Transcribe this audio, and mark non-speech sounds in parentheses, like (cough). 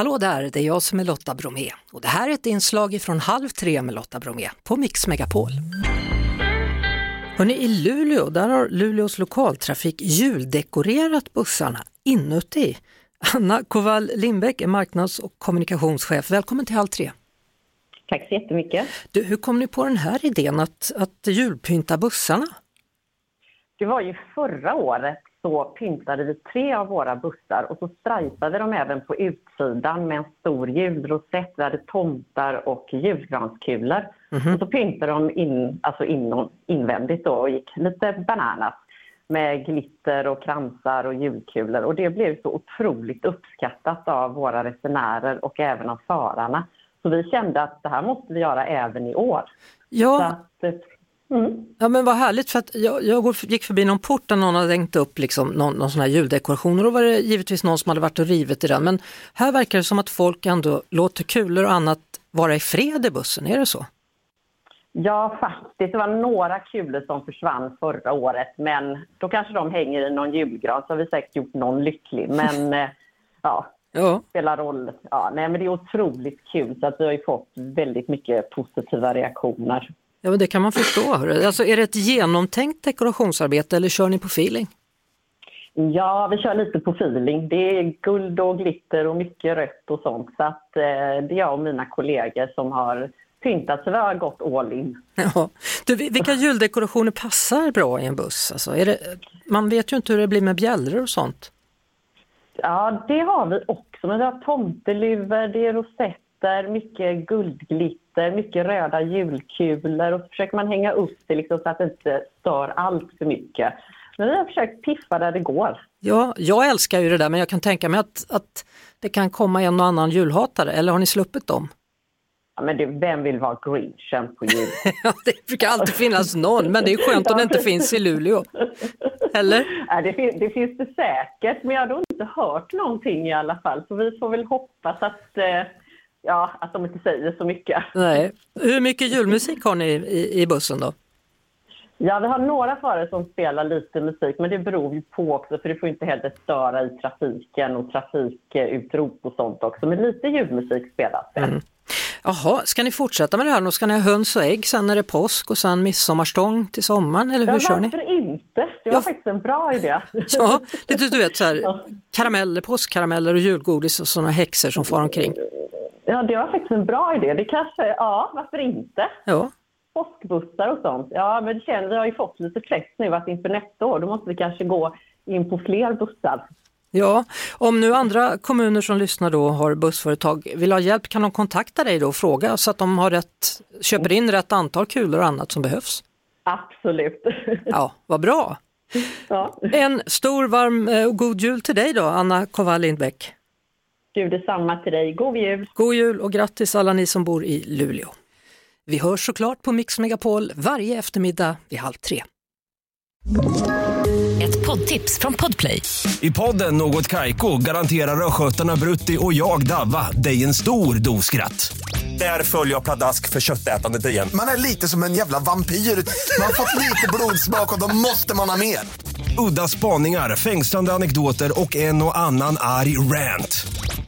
Hallå där, det är jag som är Lotta Bromé och det här är ett inslag från Halv tre med Lotta Bromé på Mix Megapol. Hörrni, I Luleå där har Luleås lokaltrafik juldekorerat bussarna inuti. Anna Koval Lindbäck är marknads och kommunikationschef. Välkommen till Halv tre. Tack så jättemycket. Du, hur kom ni på den här idén att, att julpynta bussarna? Det var ju förra året så pyntade vi tre av våra bussar och så strajpade de även på utsidan med en stor julrosett. Vi hade tomtar och julgranskulor. Mm-hmm. Och så pyntade de in, alltså in, invändigt då och gick lite bananas med glitter och kransar och julkulor. Och det blev så otroligt uppskattat av våra resenärer och även av förarna. Så vi kände att det här måste vi göra även i år. Ja. Att, mm. Ja men vad härligt för att jag, jag gick förbi någon port där någon hade hängt upp liksom någon, någon sån här juldekoration och då var det givetvis någon som hade varit och rivit i den. Men här verkar det som att folk ändå låter kulor och annat vara i fred i bussen, är det så? Ja, faktiskt. Det var några kulor som försvann förra året, men då kanske de hänger i någon julgran, så har vi säkert gjort någon lycklig. Men (laughs) eh, ja, ja. spelar roll. Ja, nej, men det är otroligt kul, så att vi har ju fått väldigt mycket positiva reaktioner. Ja, men det kan man förstå. Alltså, är det ett genomtänkt dekorationsarbete eller kör ni på feeling? Ja, vi kör lite på feeling. Det är guld och glitter och mycket rött och sånt. Så att, eh, det är jag och mina kollegor som har pyntat så vi har gått all in. Ja. Du, vilka juldekorationer passar bra i en buss? Alltså, det, man vet ju inte hur det blir med bjällror och sånt. Ja, det har vi också. Men vi har tomteluvor, det är rosetter, mycket guldglitter, mycket röda julkulor och så försöker man hänga upp det liksom så att det inte stör allt för mycket. Men vi har försökt piffa där det går. Ja, jag älskar ju det där men jag kan tänka mig att, att det kan komma en och annan julhatare, eller har ni sluppit dem? Ja, men det, vem vill vara grinchen på jul? (laughs) det brukar alltid finnas någon, men det är skönt om det inte finns i Luleå. Eller? Ja, det, finns, det finns det säkert, men jag har då inte hört någonting i alla fall. Så vi får väl hoppas att, eh, ja, att de inte säger så mycket. Nej. Hur mycket julmusik har ni i, i bussen då? Ja, vi har några förare som spelar lite musik, men det beror ju på också, för det får inte heller störa i trafiken och trafikutrop och sånt också. Men lite julmusik spelas det. Mm. Jaha, ska ni fortsätta med det här? Då ska ni ha höns och ägg, sen är det påsk och sen midsommarstång till sommaren, eller hur ja, kör ni? Varför inte? Det var ja. faktiskt en bra idé. (laughs) Ja, lite du vet så här, karameller, påskkarameller och julgodis och sådana häxor som far omkring. Ja, det var faktiskt en bra idé. Det kanske, ja, varför inte? Ja. Påskbussar och sånt. Ja, men det känner, vi har ju fått lite press nu att inför nästa år, då måste vi kanske gå in på fler bussar. Ja, om nu andra kommuner som lyssnar då har bussföretag vill ha hjälp kan de kontakta dig då och fråga så att de har rätt, köper in rätt antal kulor och annat som behövs? Absolut. (laughs) Ja, vad bra. Ja. En stor, varm eh, och god jul till dig då, Anna Koval Lindbäck. Du detsamma till dig. God jul! God jul och grattis alla ni som bor i Luleå. Vi hörs såklart på Mix Megapol varje eftermiddag vid halv tre. Ett poddtips från Podplay. I podden Något Kaiko garanterar östgötarna Brutti och jag, Davva, dig en stor dos skratt. Där följer jag pladask för köttätandet igen. Man är lite som en jävla vampyr. Man har fått lite blodsmak och då måste man ha mer. Udda spaningar, fängslande anekdoter och en och annan arg rant.